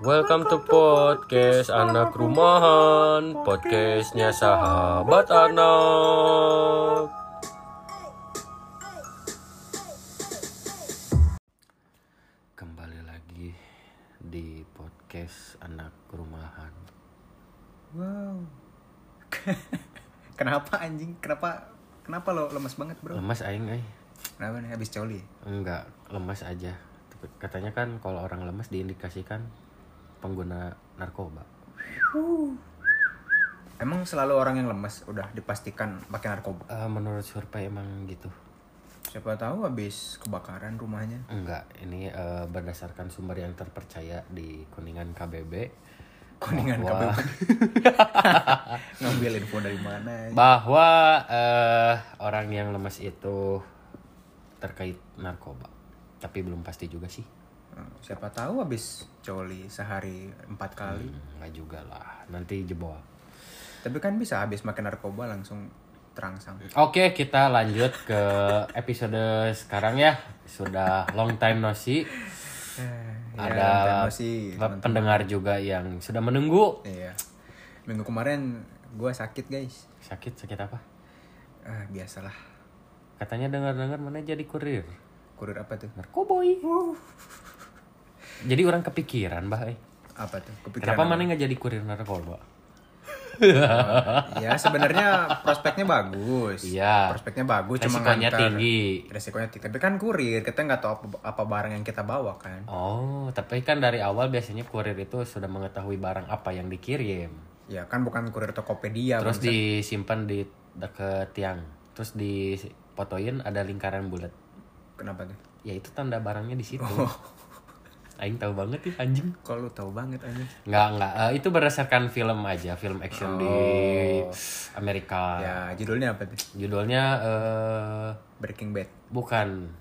Welcome to podcast anak rumahan, podcastnya sahabat anak. Kembali lagi di podcast anak rumahan. Wow. Kenapa anjing? Kenapa kenapa lo lemas banget, Bro? Lemas aing ay. Kenapa nih habis coli? Enggak, lemas aja. Katanya kan kalau orang lemas diindikasikan pengguna narkoba. Emang selalu orang yang lemas udah dipastikan pakai narkoba. Eh, menurut survei emang gitu. Siapa tahu habis kebakaran rumahnya. Enggak, ini eh, berdasarkan sumber yang terpercaya di Kuningan KBB. Kuningan bahwa, Ngambil info dari mana? bahwa eh, orang yang lemas itu terkait narkoba. Tapi belum pasti juga sih. Hmm, Siapa tahu habis coli sehari empat kali. Hmm, Enggak juga lah, nanti jebol. Tapi kan bisa habis makan narkoba langsung terangsang. Oke, kita lanjut ke episode sekarang ya. Sudah long time no see. Eh, Ada ya, sih. pe- pendengar juga yang sudah menunggu. Iya. Minggu kemarin gua sakit, guys. Sakit, sakit apa? Ah, biasalah. Katanya dengar-dengar mana jadi kurir. Kurir apa tuh? Narkoboy. Jadi orang kepikiran, Bah. eh. Apa tuh? Kepikiran Kenapa apa? mana nggak jadi kurir narkoba? ya sebenarnya prospeknya bagus. Iya. Prospeknya bagus, cuma Resikonya ngantar. tinggi. Resikonya tinggi. Tapi kan kurir, kita nggak tahu apa, apa barang yang kita bawa kan. Oh, tapi kan dari awal biasanya kurir itu sudah mengetahui barang apa yang dikirim. Ya kan bukan kurir Tokopedia. Terus bangsa. disimpan di deket tiang. Terus difotoin ada lingkaran bulat. Kenapa tuh? Ya itu tanda barangnya di situ. Oh. Aing tahu banget nih anjing. Kok lu tahu banget aja? Nggak, nggak. Eh, itu berdasarkan film aja, film action di Amerika. Oh. Ya judulnya apa tuh? Judulnya eh Breaking Bad. bukan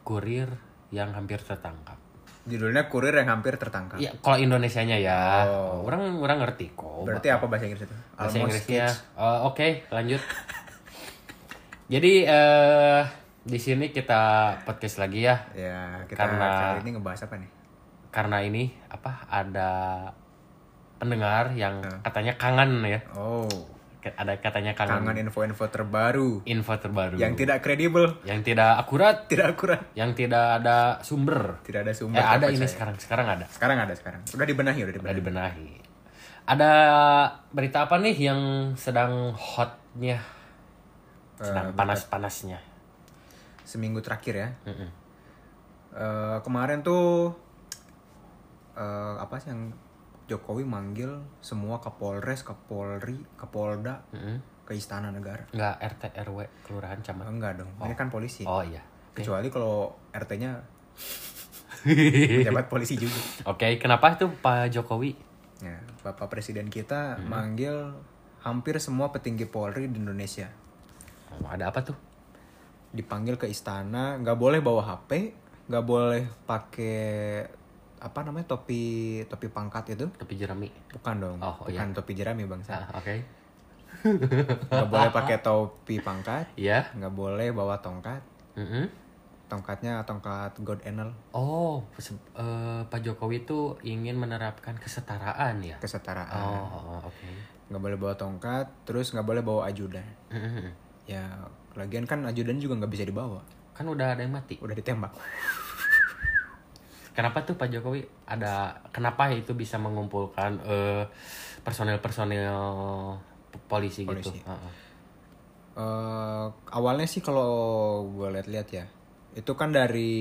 kurir yang hampir tertangkap. Judulnya kurir yang hampir tertangkap. Ya, kalau Indonesianya ya, Oh. orang orang ngerti kok. Berarti apa bahasa Inggris itu? bahasa Almost Inggrisnya. Oh, Oke, lanjut. Jadi eh di sini kita podcast lagi ya, Ya kita Karena- kali ini ngebahas apa nih? Karena ini apa ada pendengar yang Hmm. katanya kangen ya, Oh, ada katanya kangen, kangen info-info terbaru info terbaru, yang tidak kredibel, yang tidak akurat, tidak akurat, yang tidak ada sumber. tidak ada sumber. Eh ada ini terpercaya. sekarang, sekarang ada. Sekarang ada sekarang. Udah dibenahi, udah Udah dibenahi. dibenahi. Ada berita apa nih yang sedang hotnya, sedang Eh, panas-panasnya? Seminggu terakhir ya. Mm-mm. Eh, kemarin tuh eh, apa sih yang Jokowi manggil semua Kapolres, Kapolri, Kapolda Mm-mm. ke Istana Negara. Enggak RT RW kelurahan camat. Enggak dong, ini kan polisi. Oh iya. Kecuali kalau RT-nya pejabat polisi juga. Oke, kenapa itu Pak Jokowi? Ya, Bapak Presiden kita Hmm. manggil hampir semua petinggi Polri di Indonesia. Oh, ada apa tuh? Dipanggil ke istana, nggak boleh bawa HP, nggak boleh pakai apa namanya topi topi pangkat itu. Topi jerami. Bukan dong, Oh, oh, bukan topi jerami bangsa. Ah, oke. Nggak boleh pakai topi pangkat, Iya. nggak boleh bawa tongkat. Mm-mm. Tongkatnya tongkat God Enel, Oh, eh, Pak Jokowi itu ingin menerapkan kesetaraan ya. kesetaraan. Oh, oke. Nggak boleh bawa tongkat, terus nggak boleh bawa ajudan. Mm-mm. Ya, lagian kan ajudan juga nggak bisa dibawa, Kan udah ada yang mati. udah ditembak. Kenapa tuh Pak Jokowi ada kenapa itu bisa mengumpulkan eh, personil-personil p- polisi, gitu? Polisi. Heeh. Eh, awalnya sih kalau gue lihat-lihat ya, itu kan dari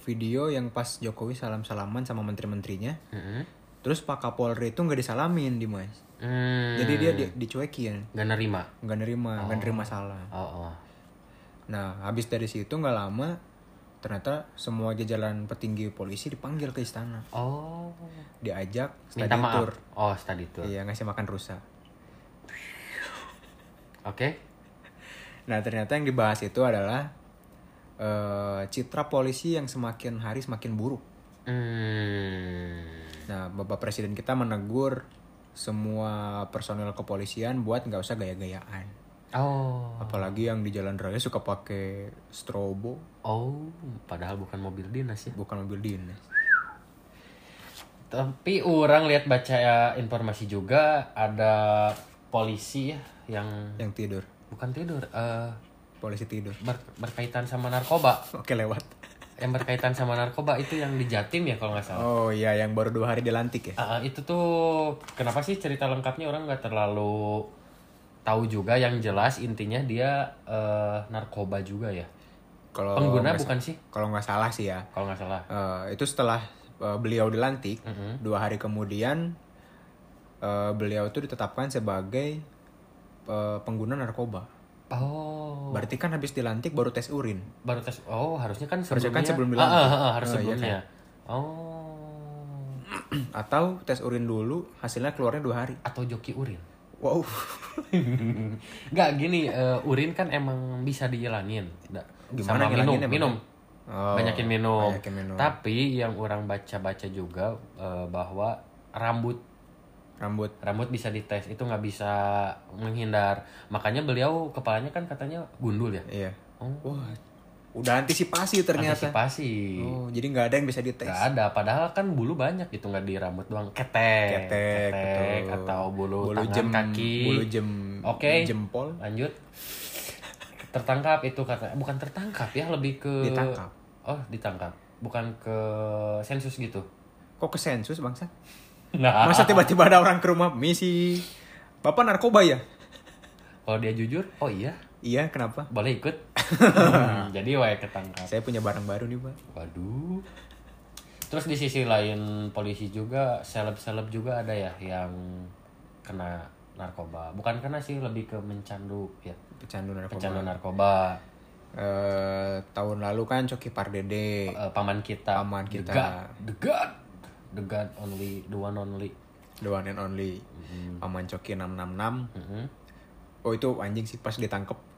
video yang pas Jokowi salam-salaman sama menteri-menterinya, Mm-mm. terus Pak Kapolri itu nggak disalamin Dimas, Hmm, jadi dia di- dicuekin, nggak nerima. nggak nerima, nggak nerima salam. Oh, oh. Nah, habis dari situ nggak lama, ternyata semua jajaran petinggi polisi dipanggil ke istana, Oh. diajak Minta study maaf. tour, Oh, study tour. iya ngasih makan rusa. Oke. Nah, ternyata yang dibahas itu adalah eh, citra polisi yang semakin hari semakin buruk. Hmm. Nah, Bapak Presiden kita menegur semua personel kepolisian buat nggak usah gaya-gayaan. Oh. Apalagi yang di jalan raya suka pakai strobo, Oh, padahal bukan mobil dinas ya. bukan mobil dinas. Tapi orang lihat baca ya, informasi juga ada polisi ya yang Yang tidur. bukan tidur eh, Polisi tidur. ber- berkaitan sama narkoba. Oke lewat. Yang berkaitan sama narkoba itu yang di Jatim ya kalau nggak salah. Oh iya yang baru dua hari dilantik ya. Ah, itu tuh kenapa sih cerita lengkapnya orang nggak terlalu tahu juga. Yang jelas intinya dia eh, narkoba juga ya. Kalau Pengguna bukan sih? Kalau nggak salah sih ya. Kalau nggak salah. Eh, itu setelah eh, beliau dilantik Mm-mm. dua hari kemudian eh, beliau itu ditetapkan sebagai eh, pengguna narkoba. Oh. Berarti kan habis dilantik baru tes urin. baru tes oh harusnya kan Harusnya sebelumnya kan sebelum Ah, dilantik. ah, ah, harus Ah, iya sebelumnya oh Atau tes urin dulu hasilnya keluarnya dua hari. atau joki urin Wow. nggak gini eh, urin kan emang bisa dihilangin Gimana sama minum ngilanginnya, minum Oh, banyakin minum. banyakin minum. tapi yang orang baca-baca juga eh, bahwa rambut Rambut. rambut bisa dites itu nggak bisa menghindar makanya beliau kepalanya kan katanya gundul ya Iya. oh Wah. Udah antisipasi ternyata. antisipasi Oh, jadi nggak ada yang bisa dites. Gak ada, padahal kan bulu banyak gitu nggak di rambut doang, ketek, Ketek, betul. atau bulu, Bulu tangan jem, kaki. bulu jem, Oke. jempol. Lanjut, tertangkap itu kata, bukan tertangkap ya, lebih ke Ditangkap. Oh, ditangkap, bukan ke sensus gitu. Kok ke sensus bangsa? Nah, Masa tiba-tiba ada orang ke rumah misi Bapak narkoba ya? kalau dia jujur, oh iya, Iya, kenapa? boleh ikut. Hmm, Jadi wae ketangkap. Saya punya barang baru nih, Pak. Waduh. Terus di sisi lain polisi juga seleb-seleb juga ada ya yang kena narkoba. Bukan kena sih lebih ke mencandu ya. Pecandu narkoba. Pecandu narkoba. Eh, tahun lalu kan Coki Pardede. Eh, paman kita. Paman The kita. God. The God. The God only, the one only. The one and only. Paman Coki 666. Mhm. Oh, itu anjing sih pas ditangkep.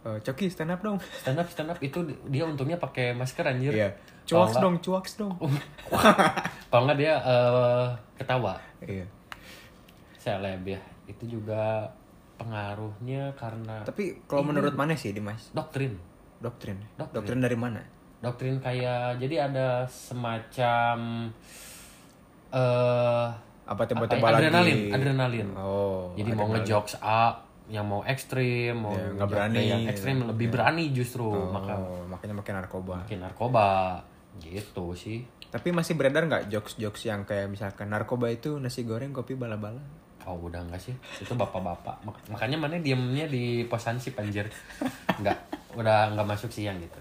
Eh, Coki stand up dong. Stand up stand up itu dia untungnya pakai masker anjir. Iya. Cuaks dong, cuaks dong. Kalau nggak dia eh, ketawa. Iya. Seleb ya. Itu juga pengaruhnya karena Tapi kalau menurut mana sih, Dimas? doktrin. Doktrin. Doktrin. Doktrin dari mana? doktrin kayak jadi ada semacam eh Apa apa tiba-tiba ya, lagi adrenalin adrenalin Oh. jadi mau adrenalin. ngejokes A yang mau ekstrim mau Ya, nggak ngejokes berani. yang ekstrim lebih berani justru Oh, maka makanya makin narkoba. makin narkoba. Gitu sih. Tapi masih beredar nggak jokes-jokes yang kayak misalkan narkoba itu nasi goreng kopi bala-bala? oh udah enggak sih. Itu bapak-bapak. Mak- makanya mana diemnya di posansip anjir. Nggak udah nggak masuk sih yang gitu.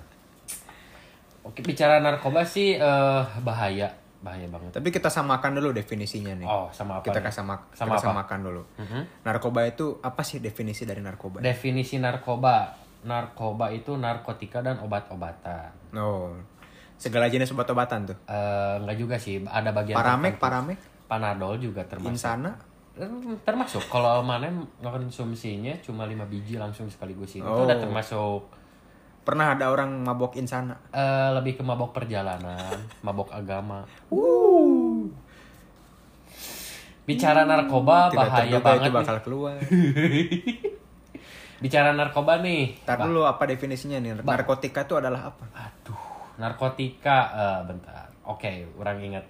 Oke bicara narkoba sih eh, bahaya bahaya banget Tapi kita samakan dulu definisinya nih. oh sama apa kita nih? kasama, Sama kita apa? samakan dulu. Mhm. Narkoba itu apa sih definisi dari narkoba? Definisi narkoba. Narkoba itu narkotika dan obat-obatan. oh. Segala jenis obat-obatan tuh. Eh, enggak juga sih, ada bagian Paramek, paramek, Panadol juga termasuk. insana. Eh, Termasuk kalau mana konsumsinya cuma 5 biji langsung sekaligus itu Oh. udah termasuk Pernah ada orang mabok insana. eh, lebih ke mabok perjalanan, mabok agama. Bicara narkoba Tidak bahaya banget itu nih. bakal keluar. Bicara narkoba nih. Ntar dulu apa definisinya nih? Narkotika itu adalah apa? Aduh, narkotika, eh, bentar. Oke, orang ingat.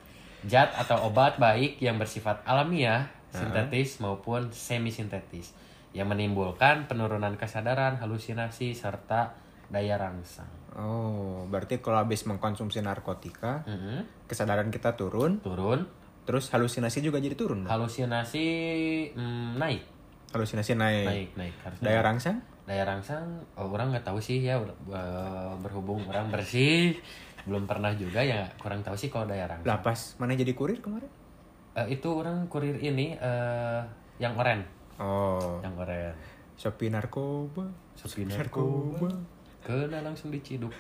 Zat atau obat baik yang bersifat alamiah, sintetis maupun semi sintetis yang menimbulkan penurunan kesadaran, halusinasi serta daya rangsang. Oh, berarti kalau habis mengkonsumsi narkotika, Mhm. kesadaran kita turun, Turun, terus halusinasi juga jadi turun. halusinasi mm, naik, Halusinasi naik. naik, naik. Harus Daya naik. rangsang? daya rangsang, oh, orang nggak tahu sih ya, eh, berhubung orang bersih, belum pernah juga ya, kurang tahu sih kalau daya rangsang. Lah pas mana jadi kurir kemarin? Eh, itu orang kurir ini eh yang oren, Oh, yang oren. Shopee narkoba. Shopee narkoba. Kena langsung diciduk.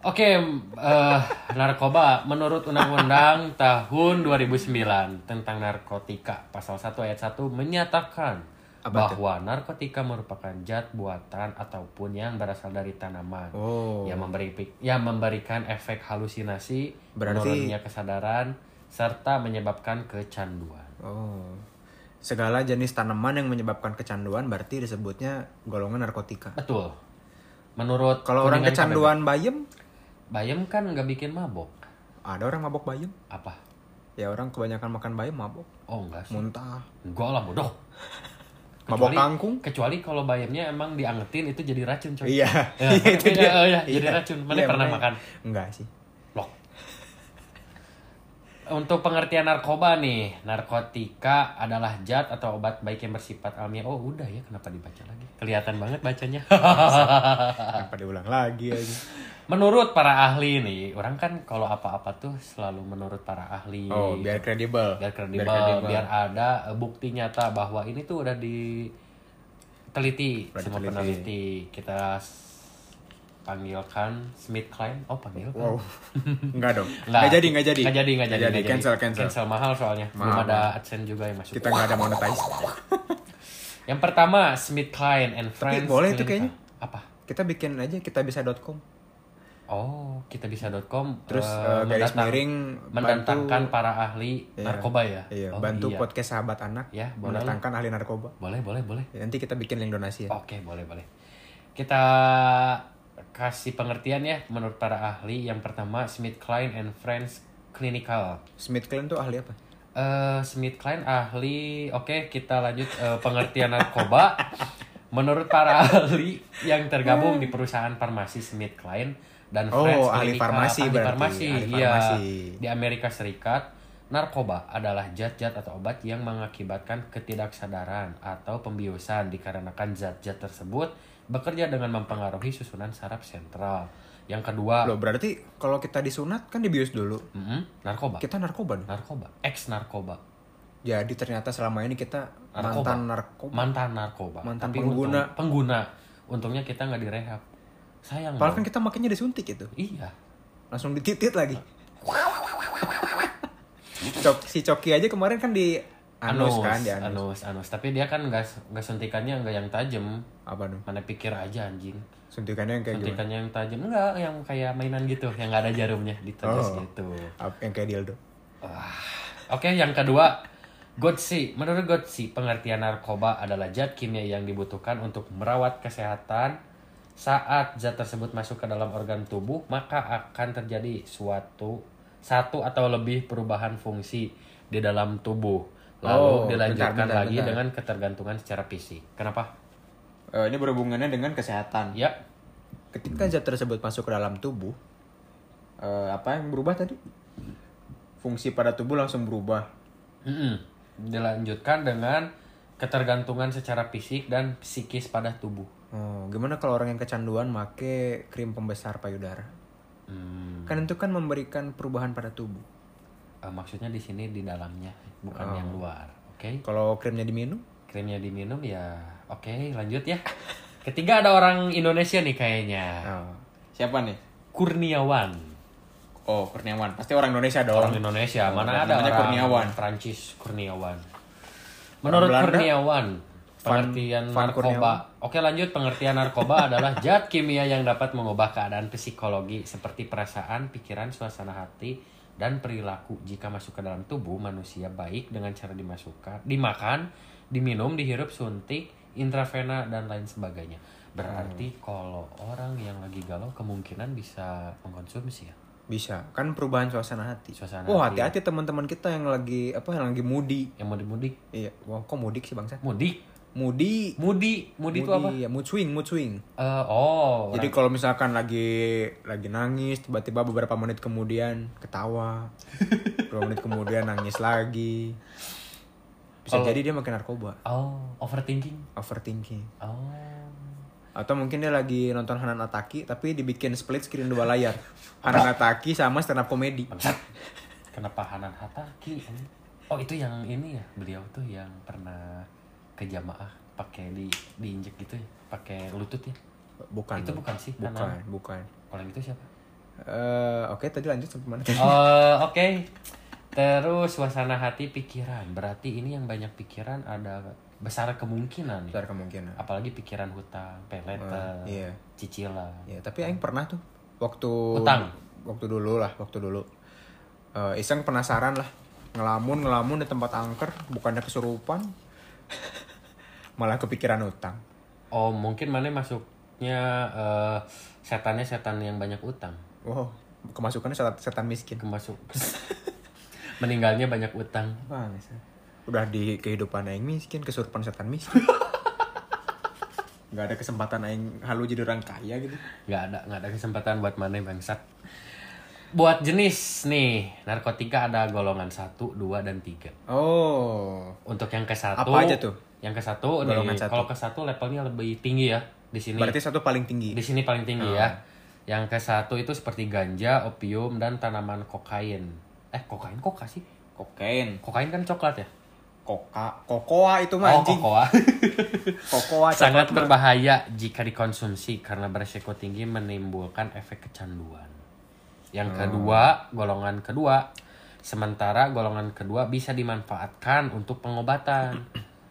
Oke, eh, narkoba menurut Undang-Undang tahun 2009 tentang narkotika pasal 1 ayat 1 menyatakan Apa bahwa narkotika merupakan zat buatan ataupun yang berasal dari tanaman Oh. yang memberi yang memberikan efek halusinasi, Berarti- menurunnya kesadaran serta menyebabkan kecanduan. Oh. Segala jenis tanaman yang menyebabkan kecanduan berarti disebutnya golongan narkotika. Betul. Menurut Kalau orang kecanduan bayem, KBB, bayam kan nggak bikin mabok. Ada orang mabok bayam. Apa? Ya orang kebanyakan makan bayam mabok. Oh enggak sih. Muntah. Enggak lah bodoh. Mabok kangkung. Kecuali kalau bayamnya emang diangetin itu jadi racun coy. Iya. Ya, Iya, itu dia. oh, iya, jadi Iya. racun. Mana Iya, pernah makanya. makan? Enggak sih. Untuk pengertian narkoba nih, narkotika adalah zat atau obat baik yang bersifat alamiah. Oh, udah ya, kenapa dibaca lagi? Kelihatan banget bacanya. Kenapa diulang lagi aja. menurut para ahli nih, orang kan kalau apa-apa tuh selalu menurut para ahli. Oh, biar kredibel. biar kredibel, biar, ada eh, bukti nyata bahwa ini tuh udah diteliti Udah sama diteliti. peneliti. Kita panggilkan Smith Klein. Oh, panggilkan. Wow. Enggak dong. Nggak. Enggak jadi, enggak jadi. Nggak jadi, nggak jadi, jadi. Cancel, cancel. mahal soalnya. Belum Mahal, ada AdSense juga yang masuk. Kita enggak ada monetize. Yang pertama, Smith Klein and Friends. boleh itu kayaknya. Apa? Kita bikin aja kita bisa.com. Oh, kita bisa.com Terus eh, garis mendatang- miring mendatangkan bantu para ahli Iya. narkoba ya. Iya, Oh, bantu iya. podcast sahabat anak Ya, boleh mendatangkan ahli narkoba. Boleh, boleh, boleh. Ya, nanti kita bikin link donasi ya. Oke, boleh, boleh. Kita kasih pengertian ya menurut para ahli. Yang pertama, Smith Klein and Friends Clinical. Smith Klein tuh ahli apa? Eh, Smith Klein ahli. Oke, kita lanjut eh, pengertian narkoba. Menurut para ahli yang tergabung di perusahaan farmasi Smith Klein dan Oh, Friends ahli Clinical, farmasi ahli farmasi, ahli farmasi. Di Amerika Serikat, narkoba adalah zat-zat atau obat yang mengakibatkan ketidaksadaran atau pembiusan dikarenakan zat-zat tersebut bekerja dengan mempengaruhi susunan saraf sentral. Yang kedua, Loh, berarti kalau kita disunat kan dibius dulu. mm-mm, narkoba. Kita narkoba dong. Narkoba, ex narkoba. Jadi ternyata selama ini kita Narkoba. mantan narkoba. mantan narkoba Mantan Tapi pengguna. untung- pengguna untungnya kita nggak direhab sayang Padahal kan kita makanya disuntik itu. iya Langsung dititit lagi. Cok, si Coki aja kemarin kan di anus, kan di anus. anus anus tapi dia kan nggak nggak suntikannya nggak yang tajam Apa dong? mana pikir aja anjing Suntikannya yang kayak gimana? suntikannya yang tajam enggak yang kayak mainan gitu yang nggak ada jarumnya ditetes Oh. gitu Yang kayak dildo. Oke, yang kedua, Gotsi. Menurut Gotsi, pengertian narkoba adalah zat kimia yang dibutuhkan untuk merawat kesehatan. Saat zat tersebut masuk ke dalam organ tubuh, maka akan terjadi suatu satu atau lebih perubahan fungsi di dalam tubuh. Lalu Oh, dilanjutkan bentar, bentar, lagi bentar. dengan ketergantungan secara fisik. Kenapa? Eh, ini berhubungannya dengan kesehatan. Ya, Ketika zat tersebut masuk ke dalam tubuh, eh, apa yang berubah tadi? Fungsi pada tubuh langsung berubah. mm-mm. dilanjutkan dengan ketergantungan secara fisik dan psikis pada tubuh. Oh, gimana kalau orang yang kecanduan make krim pembesar payudara? Hmm. Kan itu kan memberikan perubahan pada tubuh. Eh, maksudnya di sini di dalamnya bukan Oh. yang luar oke Kalau krimnya diminum, krimnya diminum ya oke lanjut ya ketiga ada orang Indonesia nih kayaknya oh. siapa nih? Kurniawan Oh, Kurniawan. Pasti orang Indonesia dong. orang Indonesia Oh, mana namanya ada orang Kurniawan. Prancis Kurniawan menurut Belanda? Kurniawan Van- pengertian Van narkoba Kurniawan. oke lanjut pengertian narkoba adalah zat kimia yang dapat mengubah keadaan psikologi seperti perasaan pikiran suasana hati dan perilaku jika masuk ke dalam tubuh manusia baik dengan cara dimasukkan dimakan diminum dihirup suntik intravena dan lain sebagainya berarti Hmm. kalau orang yang lagi galau kemungkinan bisa mengkonsumsi ya Bisa. Kan perubahan suasana hati. Suasana oh, hati. hati-hati teman-teman kita yang lagi apa yang lagi mudik. yang mau mudik Iya. Wah, kok mudik sih, Bangsa? mudik Mudi. Mudi, mudi itu apa? Ya, mood swing, mood swing. Eh, oh, Jadi kalau misalkan lagi lagi nangis, tiba-tiba beberapa menit kemudian ketawa, beberapa menit kemudian nangis lagi, bisa Kalau- jadi dia makin narkoba, oh, overthinking. overthinking. Oh, Atau mungkin dia lagi nonton Hanan Ataki tapi dibikin split screen dua layar. Hanan Ataki sama stand up bangsat. Kenapa Hanan Hataki? Oh, itu yang ini ya, beliau tuh yang pernah ke jamaah pakai di diinjek gitu ya, pakai lutut ya. Bukan. Itu bukan sih, Bukan, bukan. Kalau yang itu siapa? Eh, oke tadi lanjut sampai mana? Oh, oke. Terus suasana hati pikiran. Berarti ini yang banyak pikiran ada besar kemungkinan ya. Besar kemungkinan. Apalagi pikiran hutang, pay letter, iya. cicilan. Ya, tapi aing pernah tuh waktu Utang. waktu dulu lah, waktu dulu. Eh, iseng penasaran lah, ngelamun ngelamun di tempat angker, bukannya kesurupan, malah kepikiran utang. Oh mungkin mana masuknya eh, setannya setan yang banyak utang. Wow, Kemasukannya setan, setan miskin. kemasuk meninggalnya banyak utang Bang, udah di kehidupan aing miskin, kesurupan setan miskin. Gak ada kesempatan aing halu jadi orang kaya gitu. nggak ada nggak ada kesempatan buat mana bangsat buat jenis nih narkotika ada golongan 1, 2, dan 3 Oh, untuk yang ke satu Apa aja tuh? Yang ke satu Golongan satu. kalau ke satu levelnya lebih tinggi ya di sini. Berarti satu paling tinggi. di sini paling tinggi ya. Yang ke satu itu seperti ganja opium dan tanaman kokain. Eh kokain koka sih? Kokain, kokain kan coklat ya? Koka, kokoa itu mah oh anjing. kokoa. Kokoa sangat berbahaya jika dikonsumsi karena beresiko tinggi menimbulkan efek kecanduan. Yang kedua, golongan kedua, sementara golongan kedua bisa dimanfaatkan untuk pengobatan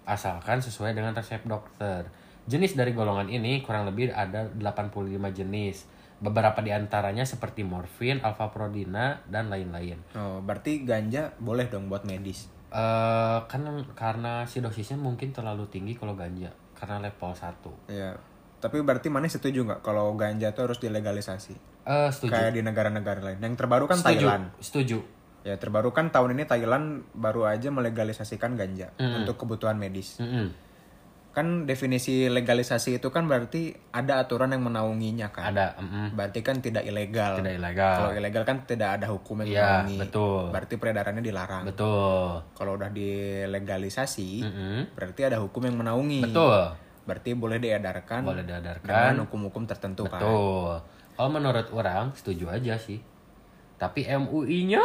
asalkan sesuai dengan resep dokter. Jenis dari golongan ini kurang lebih ada 85 jenis. Beberapa di antaranya seperti morfin, alfa prodina, dan lain-lain. Oh, berarti ganja boleh dong buat medis. Eh kan karena si dosisnya mungkin terlalu tinggi kalau ganja karena level 1. Ya. Tapi berarti mana setuju nggak kalau ganja tuh harus dilegalisasi? Eh setuju. Kayak di negara-negara lain. Yang terbaru kan setuju. Thailand. Setuju. Ya terbaru kan tahun ini Thailand baru aja melegalisasikan ganja untuk kebutuhan medis. Mm-mm. Kan definisi legalisasi itu kan berarti ada aturan yang menaunginya kan. Ada. mm-mm. Berarti kan tidak ilegal. Tidak ilegal. Kalau ilegal kan tidak ada hukum yang Iya, menaungi. betul. Berarti peredarannya dilarang. Betul. Kalau udah dilegalisasi, Mm-mm. berarti ada hukum yang menaungi. Betul. Berarti boleh diedarkan Boleh diedarkan. dengan hukum-hukum tertentu kan. Betul. Kalau menurut orang setuju aja sih. Tapi MUI-nya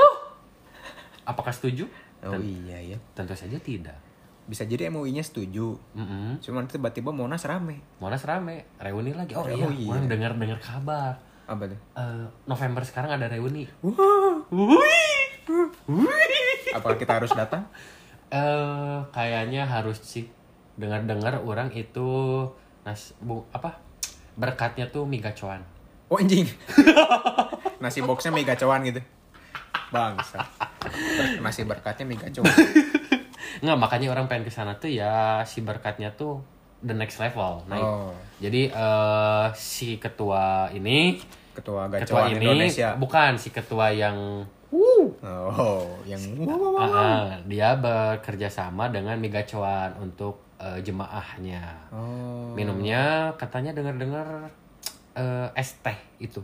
apakah setuju? Oh iya ya. Tentu saja tidak. Bisa jadi MUI-nya setuju. Mm-mm. Cuman tiba-tiba Monas rame. Monas rame, reuni lagi. Oh, Oh, iya, iya. orang dengar-dengar kabar. Apa tuh? Eh, November sekarang ada reuni. Apakah kita harus datang? Eh, kayaknya harus sih. Dengar-dengar orang itu nas bu apa? Berkatnya tuh mie gacoan. Oh anjing. Nasi boxnya mie gacoan gitu. Bangsa. Nasi berkatnya mie gacoan. Nggak, makanya orang pengen ke sana tuh ya si berkatnya tuh the next level naik. Oh. Jadi eh, si ketua ini, Ketua ketua ini Indonesia. bukan si ketua yang Oh, yang ah, dia bekerja sama dengan Migacuan untuk eh, jemaahnya. Oh. Minumnya katanya dengar-dengar eh, es teh itu.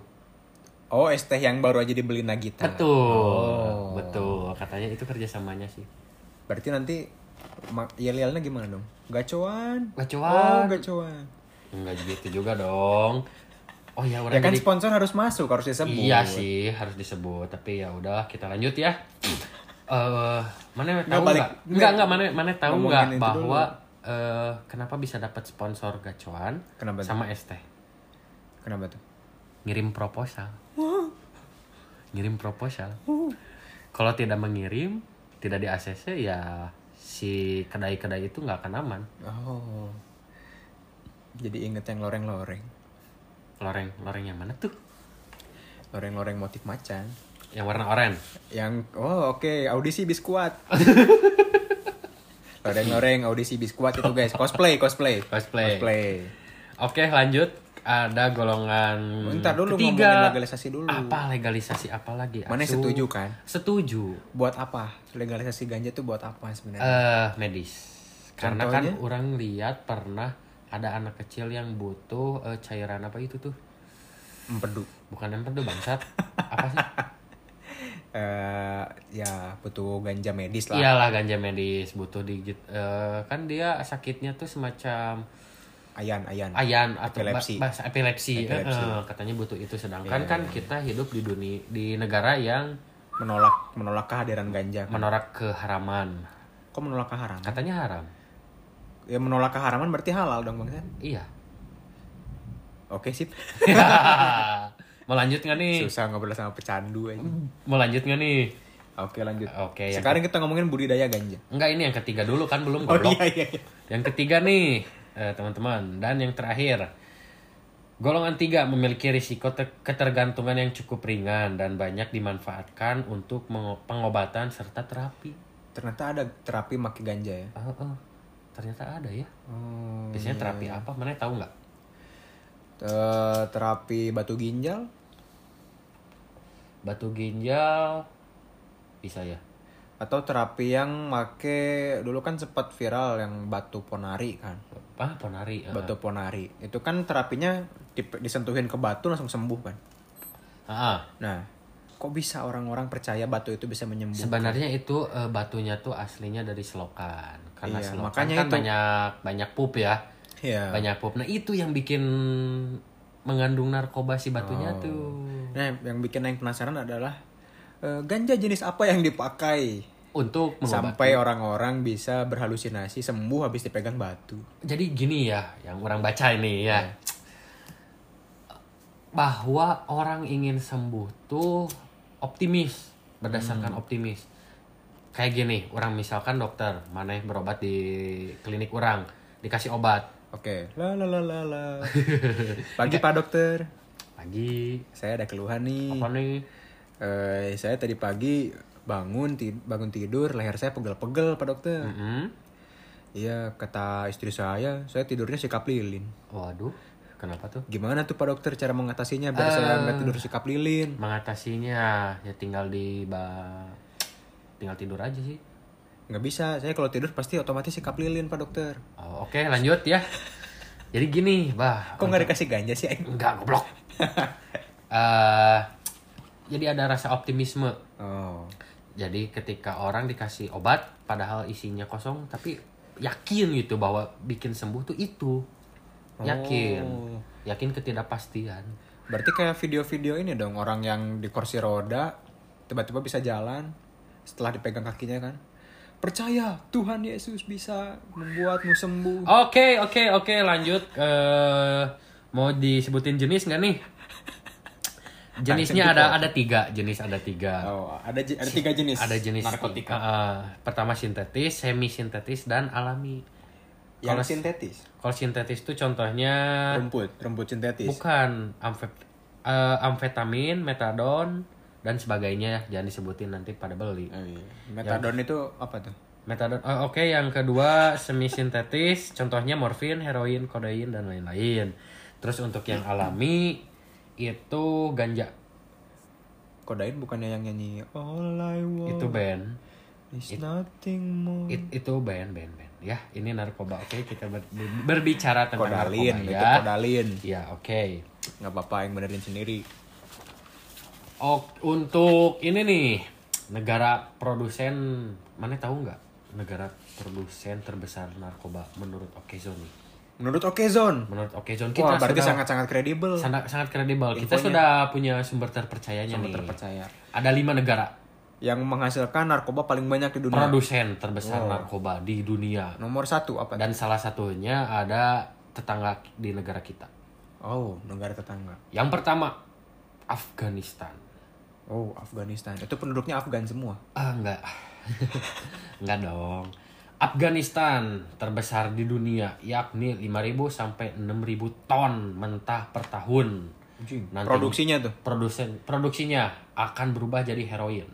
Oh, es teh yang baru aja dibeli Nagita. Betul. Oh. Betul. Katanya itu kerjasamanya sih. Berarti nanti yel-yelnya gimana dong? Gacoan. Oh, Gacuan. Enggak gitu juga dong. Oh ya orang Ya kan jadi- sponsor harus masuk, harus disebut. Iya sih harus disebut tapi ya udah kita lanjut ya. Eh mana tahu nggak? Enggak enggak mana mana tahu nggak bahwa eh kenapa bisa dapat sponsor gacuan Kenapa sama es teh? Kenapa tuh? Ngirim proposal. Ngirim proposal. Kalau tidak mengirim, tidak di ACC ya si kedai-kedai itu nggak akan aman. Oh. Jadi inget yang loreng-loreng. Loreng loreng yang mana tuh? Loreng-loreng motif macan. Yang warna oranye. Yang oh oke audisi biskuat. Loreng-loreng audisi biskuat itu guys. Cosplay, cosplay. Cosplay. Cosplay. Oke lanjut ada golongan Bentar dulu ketiga. ngomongin legalisasi dulu. Apa legalisasi apa lagi? Mana Asu? setuju kan? Setuju. Buat apa? Legalisasi ganja tuh buat apa sebenarnya? Eh medis. Karena Contohnya? kan orang lihat pernah ada anak kecil yang butuh eh, cairan apa itu tuh? Empedu. Bukan empedu bangsat. apa sih? Eh ya butuh ganja medis lah. Iyalah ganja medis butuh digit. eh, kan dia sakitnya tuh semacam Ayan, ayan. ayan atau Epilepsi. bahasa epilepsi, Epilepsi. Eh, katanya butuh itu sedangkan Iya, kan kita hidup di dunia di negara yang Menolak menolak kehadiran ganja. kan? menolak keharaman Kok menolak keharaman? katanya haram Ya menolak keharaman berarti halal dong Bang iya Oke sip. mau lanjut nggak nih Susah ngobrol sama pecandu aja. mau lanjut nggak nih Oke lanjut. Oke, yang Sekarang kita ngomongin budidaya ganja. Enggak ini yang ketiga dulu kan belum Oh iya iya. iya. yang ketiga nih teman-teman dan yang terakhir golongan tiga memiliki risiko te- ketergantungan yang cukup ringan dan banyak dimanfaatkan untuk pengobatan serta terapi Ternyata ada terapi maki ganja ya. Oh, oh. ternyata ada ya Oh. biasanya terapi apa mana tahu nggak Eh, terapi batu ginjal. batu ginjal bisa ya Atau terapi yang make dulu kan sempat viral yang batu ponari kan. ah ponari ah. Batu ponari. Itu kan terapinya dip- disentuhin ke batu langsung sembuh kan. Ah, Nah, kok bisa orang-orang percaya batu itu bisa menyembuhkan? sebenarnya itu eh, batunya tuh aslinya dari selokan karena Iya, selokan makanya kan itu. banyak banyak pup ya Iya. banyak pup nah itu yang bikin mengandung narkoba si batunya Oh. tuh Nah, yang bikin yang penasaran adalah eh, ganja jenis apa yang dipakai untuk mengobati. Sampai orang-orang bisa berhalusinasi sembuh habis dipegang batu. jadi gini ya yang orang baca ini ya. Bahwa orang ingin sembuh tuh optimis berdasarkan optimis. Kayak gini orang misalkan dokter mana yang berobat di klinik orang dikasih obat. Oke, la la la la la. Pagi Pak Dokter, pagi. Saya ada keluhan nih. apa nih? Eh, saya tadi pagi bangun ti- bangun tidur leher saya pegel-pegel Pak Dokter. Mm-mm. Iya kata istri saya, saya tidurnya sikap lilin. waduh kenapa tuh Gimana tuh Pak Dokter cara mengatasinya biar saya nggak tidur sikap lilin? mengatasinya ya tinggal di ba tinggal tidur aja sih Nggak bisa, saya kalau tidur pasti otomatis sikap lilin Pak Dokter. oh, oke lanjut ya jadi gini bah Kok nggak dikasih ganja sih? Aing? enggak goblok Eh, jadi ada rasa optimisme Oh, jadi ketika orang dikasih obat padahal isinya kosong tapi yakin gitu bahwa bikin sembuh tuh itu yakin Oh. yakin ketidakpastian berarti kayak video-video ini dong orang yang di kursi roda tiba-tiba bisa jalan setelah dipegang kakinya kan? Percaya Tuhan Yesus bisa membuatmu sembuh. Oke, oke, oke, lanjut. eh mau disebutin jenis nggak nih? Jenisnya ada ada tiga, jenis ada tiga. Oh, ada ada tiga jenis. Ada jenis narkotika. eh, pertama sintetis, semi sintetis, dan alami. Yang sintetis. Kalau sintetis itu contohnya Rumput, rumput sintetis. bukan amfet- eh, amfetamin, metadon, dan sebagainya. Jangan disebutin nanti pada beli. Oh, iya. Metadon itu apa tuh? Metadon. oh, Oke, yang kedua semi sintetis, contohnya morfin, heroin, kodein dan lain-lain. Terus untuk yang alami itu ganja. Kodain bukannya yang nyanyi All I want Itu band. is nothing more. It- itu band, band, band. Ya, ini narkoba. Oke, kita ber- ber- berbicara tentang Kodalin, narkoba itu ya. kodalin. Ya, oke. Nggak apa-apa yang benerin sendiri. Oh, untuk ini nih negara produsen mana tahu nggak negara produsen terbesar narkoba menurut Okezone nih. Menurut Okezone. Menurut Okezone Wah, kita berarti sudah sangat-sangat kredibel. sangat sangat kredibel. Kita sudah punya sumber terpercayanya Sumber nih. terpercaya. Ada lima negara Yang menghasilkan narkoba paling banyak di dunia. produsen terbesar Oh. narkoba di dunia. Nomor satu apa? Dan salah satunya ada tetangga di negara kita. Oh, negara tetangga. Yang pertama Afghanistan. Oh, Afghanistan. Itu penduduknya Afgan semua. Ah, enggak. enggak dong. Afghanistan terbesar di dunia yakni 5.000 sampai 6.000 ton mentah per tahun. Nanti- Produksinya tuh. Produsen produksinya akan berubah jadi heroin.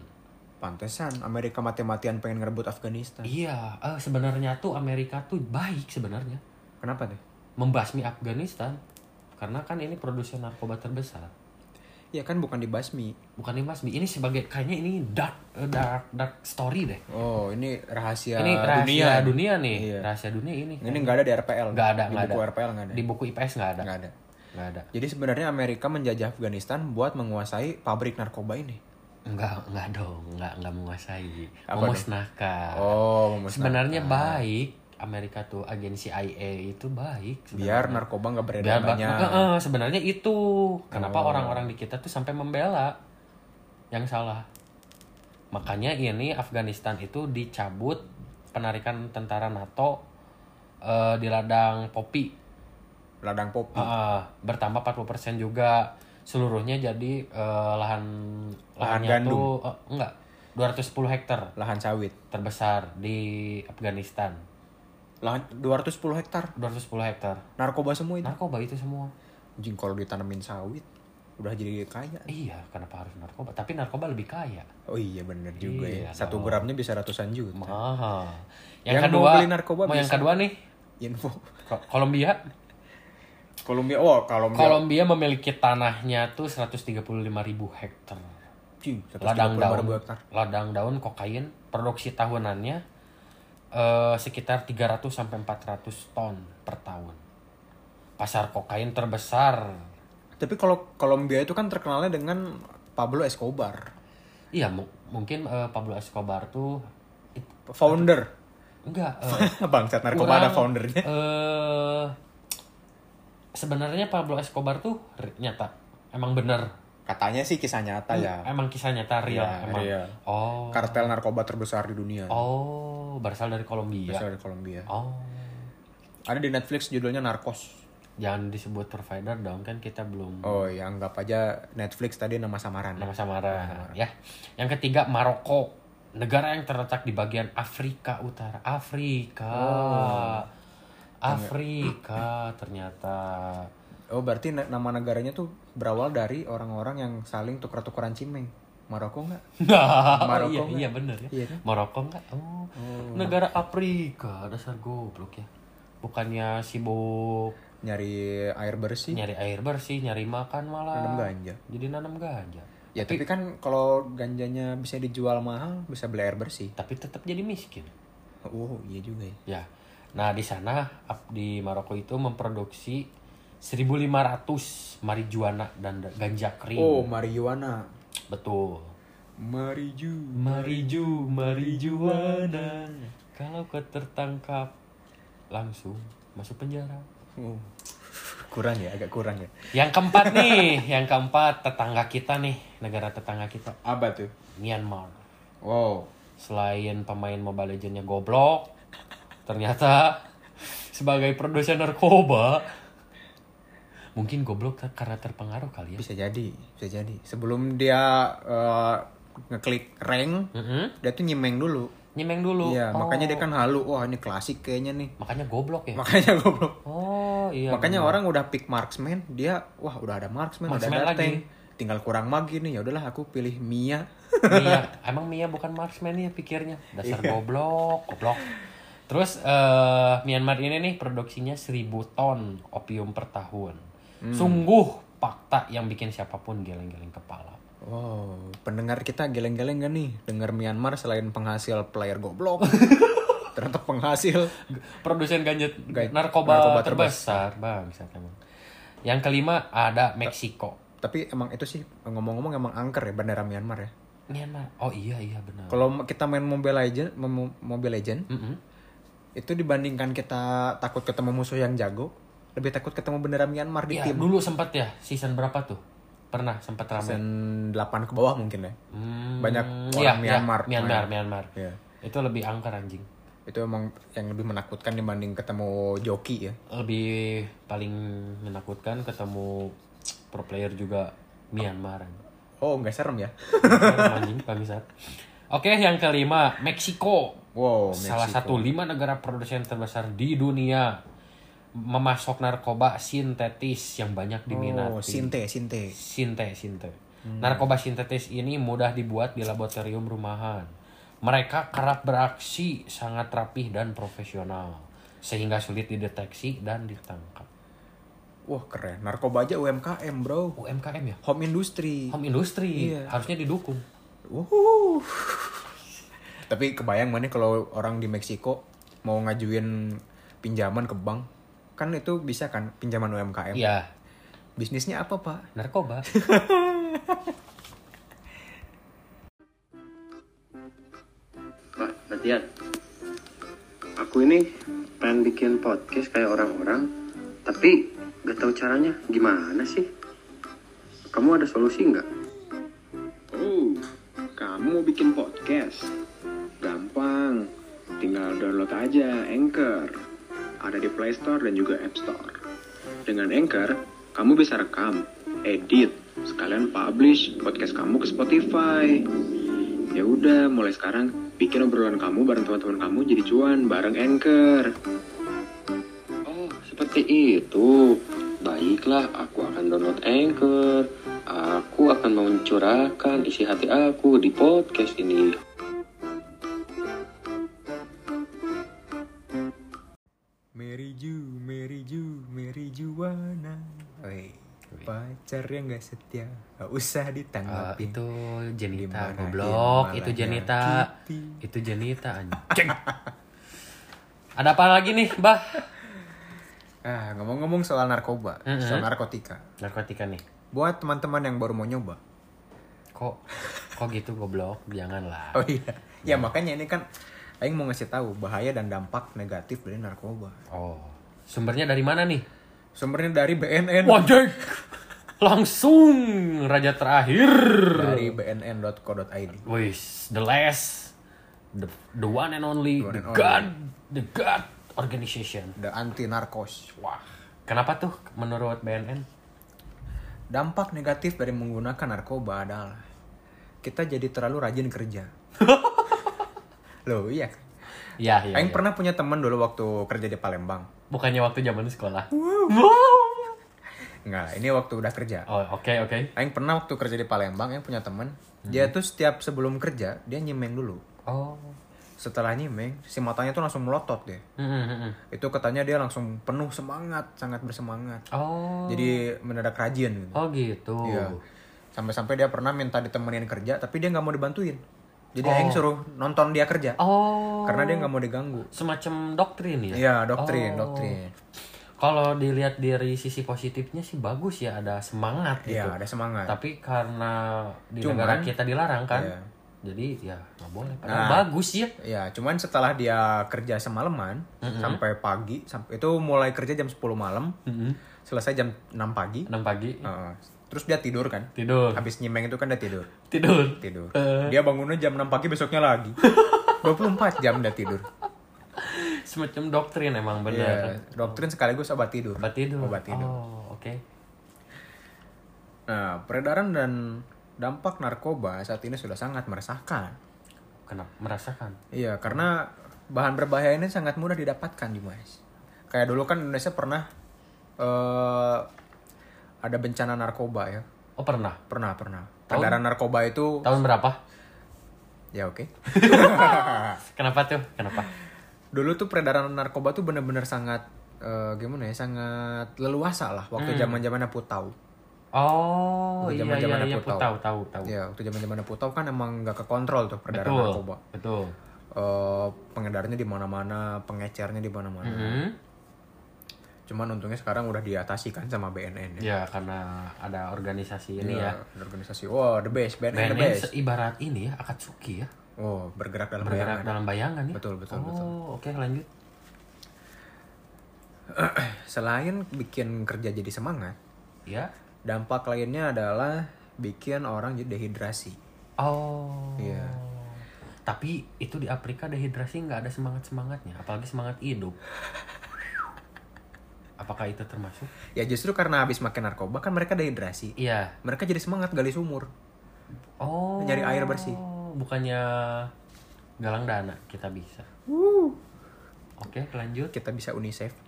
Pantesan Amerika mati-matian pengen ngerebut Afghanistan. Iya, eh, sebenarnya tuh Amerika tuh baik sebenarnya Kenapa tuh? membasmi Afghanistan karena kan ini produsen narkoba terbesar. Ya kan bukan dibasmi. Bukan dibasmi, ini sebagai kayaknya ini dark eh, dark dark story deh. Oh, ini rahasia ini rahasia dunia. dunia, nih, Iya. rahasia dunia ini. Ini nggak ada di RPL. Nggak ada, Di buku ada. RPL nggak ada. Di buku IPS nggak ada. Nggak ada. Nggak ada. Jadi sebenarnya Amerika menjajah Afghanistan buat menguasai pabrik narkoba ini. Enggak, enggak dong, enggak enggak menguasai. Apa Memusnahkan. Oh, memusnahkan. Sebenarnya baik Amerika tuh agensi IA itu baik. Biar sebenarnya. narkoba nggak Biar beredar ba- banyak. Eh, eh, sebenarnya itu kenapa Oh. orang-orang di kita tuh sampai membela yang salah. Makanya ini Afghanistan itu dicabut penarikan tentara NATO eh, di ladang Popi. Ladang popi. Ah, bertambah 40% juga seluruhnya jadi eh, lahan Lahan gandum. tuh eh, enggak 210 hektar Lahan sawit. terbesar di Afghanistan. Lahan 210 hektar. 210 hektar. Narkoba semua itu. Narkoba itu semua. Anjing kalau ditanemin sawit udah jadi kaya. Iya, kenapa harus narkoba? Tapi narkoba lebih kaya. Oh iya bener juga Iya ya. Satu gramnya bisa ratusan juta. Mahal. Yang, Yang mau kedua, beli narkoba mau yang bisa. kedua nih, Info. Ko- Kolombia. Kolombia. Oh, Kolombia. Kolombia memiliki tanahnya tuh 135.000 hektar. Anjing, 130 ladang daun ribu hektar. ladang daun kokain produksi tahunannya eh, sekitar 300 sampai 400 ton per tahun. Pasar kokain terbesar. Tapi kalau Kolombia itu kan terkenalnya dengan Pablo Escobar, iya mu- mungkin eh, Pablo Escobar tuh it- founder. enggak eh, Bangsat narkoba ada kurang, foundernya. eh, sebenarnya Pablo Escobar tuh nyata emang bener Katanya sih kisah nyata ya. emang kisah nyata real Iya, emang real. oh Kartel narkoba terbesar di dunia. oh berasal dari Kolombia Berasal dari Kolombia. oh Ada di Netflix judulnya Narcos. jangan disebut provider dong kan kita belum Oh ya anggap aja Netflix tadi nama samaran. nama samaran ya yang ketiga Maroko negara yang terletak di bagian Afrika Utara Afrika Oh. Afrika ternyata Oh berarti na- nama negaranya tuh berawal dari orang-orang yang saling tukar-tukaran cimeng. Maroko nggak? oh, Maroko iya, iya bener ya Iya kan? Maroko enggak oh, negara Afrika dasar goblok ya bukannya sibuk Nyari air bersih, nyari air bersih nyari makan malah nanam ganja. jadi nanam ganja Ya tapi kan kalau ganjanya bisa dijual mahal, bisa beli air bersih. tapi tetap jadi miskin Oh iya juga ya. Ya. Nah, di sana di Maroko itu memproduksi 1500 marijuana dan da- ganja kering. Oh marijuana. Betul. Mariju. Mariju, marijuana. Kalau kau tertangkap langsung masuk penjara. Oh. Kurang ya, agak kurang ya. Yang keempat nih, yang keempat tetangga kita nih, negara tetangga kita, Apa tuh? Myanmar. Wow. Selain pemain Mobile Legends-nya goblok, ternyata sebagai produsen narkoba mungkin goblok karena terpengaruh kali ya. Bisa jadi, bisa jadi. Sebelum dia eh, ngeklik rank, Mm-mm. dia tuh nyimeng dulu. Nyemeng dulu. Iya, Oh, makanya dia kan halu. Wah, ini klasik kayaknya nih. makanya goblok ya. Makanya goblok. Oh iya. makanya orang udah pick marksman, dia wah udah ada marksman, Marksman udah ada lagi. tank. Tinggal kurang mag nih. Ya udahlah aku pilih Mia. Mia, emang Mia bukan marksman ya pikirnya. Dasar goblok, goblok. Terus eh, Myanmar ini nih produksinya 1000 ton opium per tahun. Sungguh fakta yang bikin siapa pun geleng-geleng kepala. Wow, pendengar kita geleng-geleng gak nih? Dengar Myanmar selain penghasil player goblok. ternyata penghasil Produsen ganja Ga- narkoba, narkoba terbesar, bang. emang. Yang kelima ada Meksiko. tapi emang itu sih ngomong-ngomong emang angker ya bandara Myanmar ya Myanmar. Oh iya iya benar. kalau kita main Mobile Legend Mo- Mobile Legend Mm-mm. itu dibandingkan kita takut ketemu musuh yang jago lebih takut ketemu bendera Myanmar di Iya, tim dulu sempat ya season berapa tuh? Pernah sempat ramai. season 8 ke bawah mungkin ya Hmm, banyak iya, orang iya, Myanmar Myanmar, main. Myanmar. Iya. Itu lebih angker anjing. itu emang yang lebih menakutkan dibanding ketemu joki ya Lebih paling menakutkan ketemu pro player juga Myanmar. oh nggak serem ya Serem, anjing bangsat. Oke, yang kelima Meksiko. wow Salah satu lima negara produsen terbesar di dunia memasok narkoba sintetis yang banyak diminati. oh sinte sinte Sinte, sinte. Narkoba sintetis ini mudah dibuat di laboratorium rumahan. Mereka kerap beraksi sangat rapih dan profesional, sehingga sulit dideteksi dan ditangkap. wah keren narkoba aja UMKM bro UMKM ya? home industry Home industry Iya. harusnya didukung. Tapi kebayang mana kalau orang di Meksiko mau ngajuin pinjaman ke bank, kan itu bisa kan pinjaman UMKM. Iya, Bisnisnya apa pak? narkoba. Pak, latihan. Aku ini pengen bikin podcast kayak orang-orang, tapi gak tahu caranya gimana sih? Kamu ada solusi nggak? Oh, kamu mau bikin podcast? Gampang, tinggal download aja Anchor. Ada di Play Store dan juga App Store. Dengan Anchor, kamu bisa rekam, edit, sekalian publish podcast kamu ke Spotify. Ya udah, mulai sekarang bikin obrolan kamu bareng teman-teman kamu jadi cuan bareng Anchor. Oh, seperti itu. Baiklah, aku akan download Anchor. Aku akan mencurahkan isi hati aku di podcast ini. Pacar yang gak setia gak usah ditanggapi itu Jenita goblok, itu Jenita. Itu Jenita anjing. Ada apa lagi nih, Bah? ah ngomong-ngomong soal narkoba Mm-mm. soal narkotika Narkotika nih. buat teman-teman yang baru mau nyoba Kok kok gitu goblok? Janganlah. oh iya ya makanya ini kan Aing mau ngasih tahu bahaya dan dampak negatif dari narkoba Oh. Sumbernya dari mana nih? sumbernya dari BNN Wajib. Langsung raja terakhir. dari bnn.co.id Wis, the last, the the one and only, one the and only. god, the god organization. the anti narkos Wah, kenapa tuh menurut BNN? dampak negatif dari menggunakan narkoba adalah kita jadi terlalu rajin kerja loh iya kan? Ya, ya. Aing ya. pernah punya teman dulu waktu kerja di Palembang Bukannya waktu zaman sekolah. Enggak, ini waktu udah kerja Oh, oke oke. Aing pernah waktu kerja di Palembang, Aing punya teman Dia tuh setiap sebelum kerja, dia nyimeng dulu Oh. Setelah nyimeng, si matanya tuh langsung melotot deh Hmm, hmm, hmm. Itu katanya dia langsung penuh semangat, sangat bersemangat Oh. Jadi mendadak rajin gitu Oh gitu. Iya. Sampai-sampai dia pernah minta ditemenin kerja, tapi dia nggak mau dibantuin Jadi Oh. Aing suruh nonton dia kerja Oh. Karena dia nggak mau diganggu semacam doktrin ya? Iya, doktrin, Oh. doktrin Kalau dilihat dari sisi positifnya sih bagus ya, ada semangat gitu. Iya, ada semangat Tapi karena di Cuman- negara kita dilarang kan, Iya. jadi ya nggak boleh. Padahal Nah. bagus ya. Ya, cuman setelah dia kerja semalaman sampai pagi, sampai itu mulai kerja jam 10 malam, selesai jam 6 pagi. 6 pagi Heeh. terus dia tidur kan? tidur, Habis nyimeng itu kan dia tidur. tidur. Tidur. Eh. Dia bangunnya jam 6 pagi besoknya lagi. 24 jam dia tidur. Semacam doktrin emang bener. Iya, doktrin sekaligus obat tidur. Obat tidur. Obat tidur. Oh, oke. Nah, peredaran dan dampak narkoba saat ini sudah sangat meresahkan. Kenapa merasakan? Iya, karena bahan berbahaya ini sangat mudah didapatkan di Mas. Kayak dulu kan Indonesia pernah eh ada bencana narkoba ya. Oh, pernah. Pernah, pernah. Peredaran narkoba itu Tahun berapa? ya oke. Kenapa tuh? Kenapa? Dulu tuh peredaran narkoba tuh bener-bener sangat eh, gimana ya? Sangat leluasa lah waktu zaman-zamannya Putau. Oh, Waktu iya iya zaman-zamannya iya, Putau. tahu tahu tahu. Ya, waktu zaman-zamannya Putau kan emang nggak kekontrol tuh peredaran Betul. narkoba. Betul. Eh, pengedarnya di mana-mana, pengecernya di mana-mana. Hmm. Cuman untungnya sekarang udah diatasi kan sama BNN ya. Ya, karena ada organisasi ini Iya, ya. ada organisasi. Wow, the best, BNN, the BNN best. ibarat ini ya, Akatsuki ya. Oh, bergerak dalam Bergerak bayangan. dalam bayangan ya. Betul, betul, oh, betul. oke lanjut. Selain bikin kerja jadi semangat, Ya. dampak lainnya adalah bikin orang jadi dehidrasi. Oh. Iya. Tapi itu di Afrika dehidrasi nggak ada semangat semangatnya, apalagi semangat hidup. Apakah itu termasuk? Ya justru karena habis makan narkoba kan mereka dehidrasi. Iya. Mereka jadi semangat gali sumur. Oh. Nyari air bersih. Bukannya galang dana kita bisa. Oke, lanjut. Kita bisa UNICEF.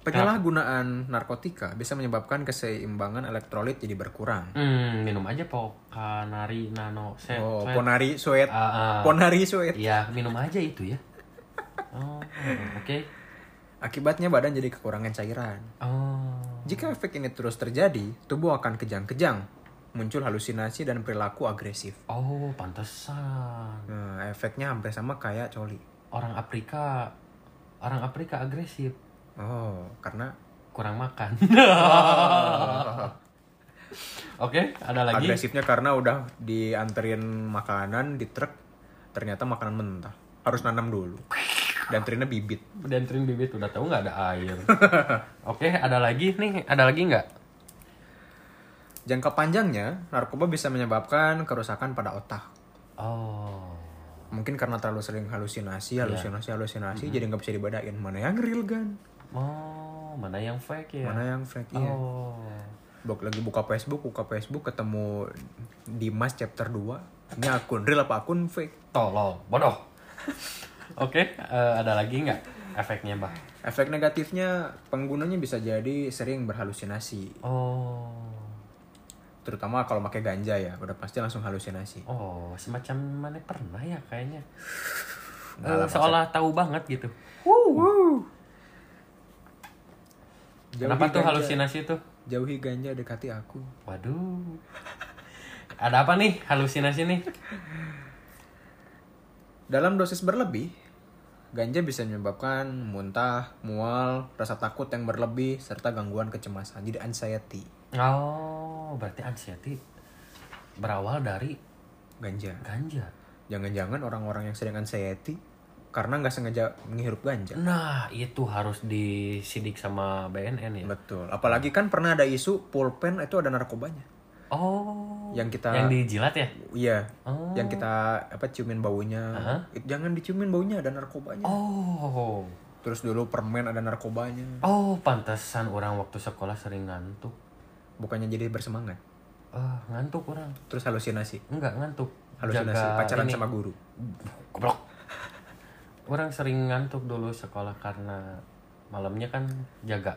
Penyalahgunaan narkotika bisa menyebabkan keseimbangan elektrolit jadi berkurang. Hmm, minum aja Pokanari Nano Set. Oh, Set. ponari sweat. Ah, ah. Ponari sweat. Iya, minum aja itu ya. Oh, oke. Akibatnya badan jadi kekurangan cairan. Oh. Jika efek ini terus terjadi, tubuh akan kejang-kejang, muncul halusinasi dan perilaku agresif. Oh, pantesan. Nah, efeknya hampir sama kayak coli. Orang Afrika orang Afrika agresif, Oh, karena kurang makan. Oke, ada lagi. agresifnya karena udah dianterin makanan di truk, ternyata makanan mentah. Harus nanam dulu. Dan ternyata bibit. Dentrin bibit udah tahu nggak ada air. Oke, ada lagi nih, ada lagi nggak? Jangka panjangnya, narkoba bisa menyebabkan kerusakan pada otak. Oh. Mungkin karena terlalu sering halusinasi, halusinasi, halusinasi, jadi nggak bisa dibedain mana yang real kan, Oh, mana yang fake ya? mana yang fake. Iya. Oh. Buk lagi buka Facebook, buka Facebook ketemu Dimas chapter 2. Ini akun real apa akun fake? Tolol, bodoh. Oke, eh, ada lagi nggak efeknya, Mbak? Efek negatifnya penggunanya bisa jadi sering berhalusinasi. Oh. Terutama kalau pakai ganja ya, udah pasti langsung halusinasi. Oh, semacam mana pernah ya kayaknya. Lah, seolah tahu banget gitu. Kenapa tuh halusinasi tuh? Jauhi ganja dekati aku. Waduh. Ada apa nih halusinasi nih? Dalam dosis berlebih, ganja bisa menyebabkan muntah, mual, rasa takut yang berlebih, serta gangguan kecemasan. Jadi anxiety. Oh, berarti anxiety berawal dari Ganja. ganja. Jangan-jangan orang-orang yang sering anxiety karena nggak sengaja menghirup ganja. Nah, itu harus disidik sama BNN ya. Betul. Apalagi kan pernah ada isu pulpen itu ada narkobanya. Oh. Yang kita yang dijilat ya? Iya. Oh. Yang kita apa ciumin baunya. Hah? It- Jangan diciumin baunya ada narkobanya. Oh. Terus dulu permen ada narkobanya. Oh, pantesan orang waktu sekolah sering ngantuk. Bukannya jadi bersemangat. Ah, ngantuk orang. Terus halusinasi. Enggak ngantuk. Halusinasi Jaga pacaran ini. sama guru. Goblok. Orang sering ngantuk dulu sekolah karena malamnya kan jaga.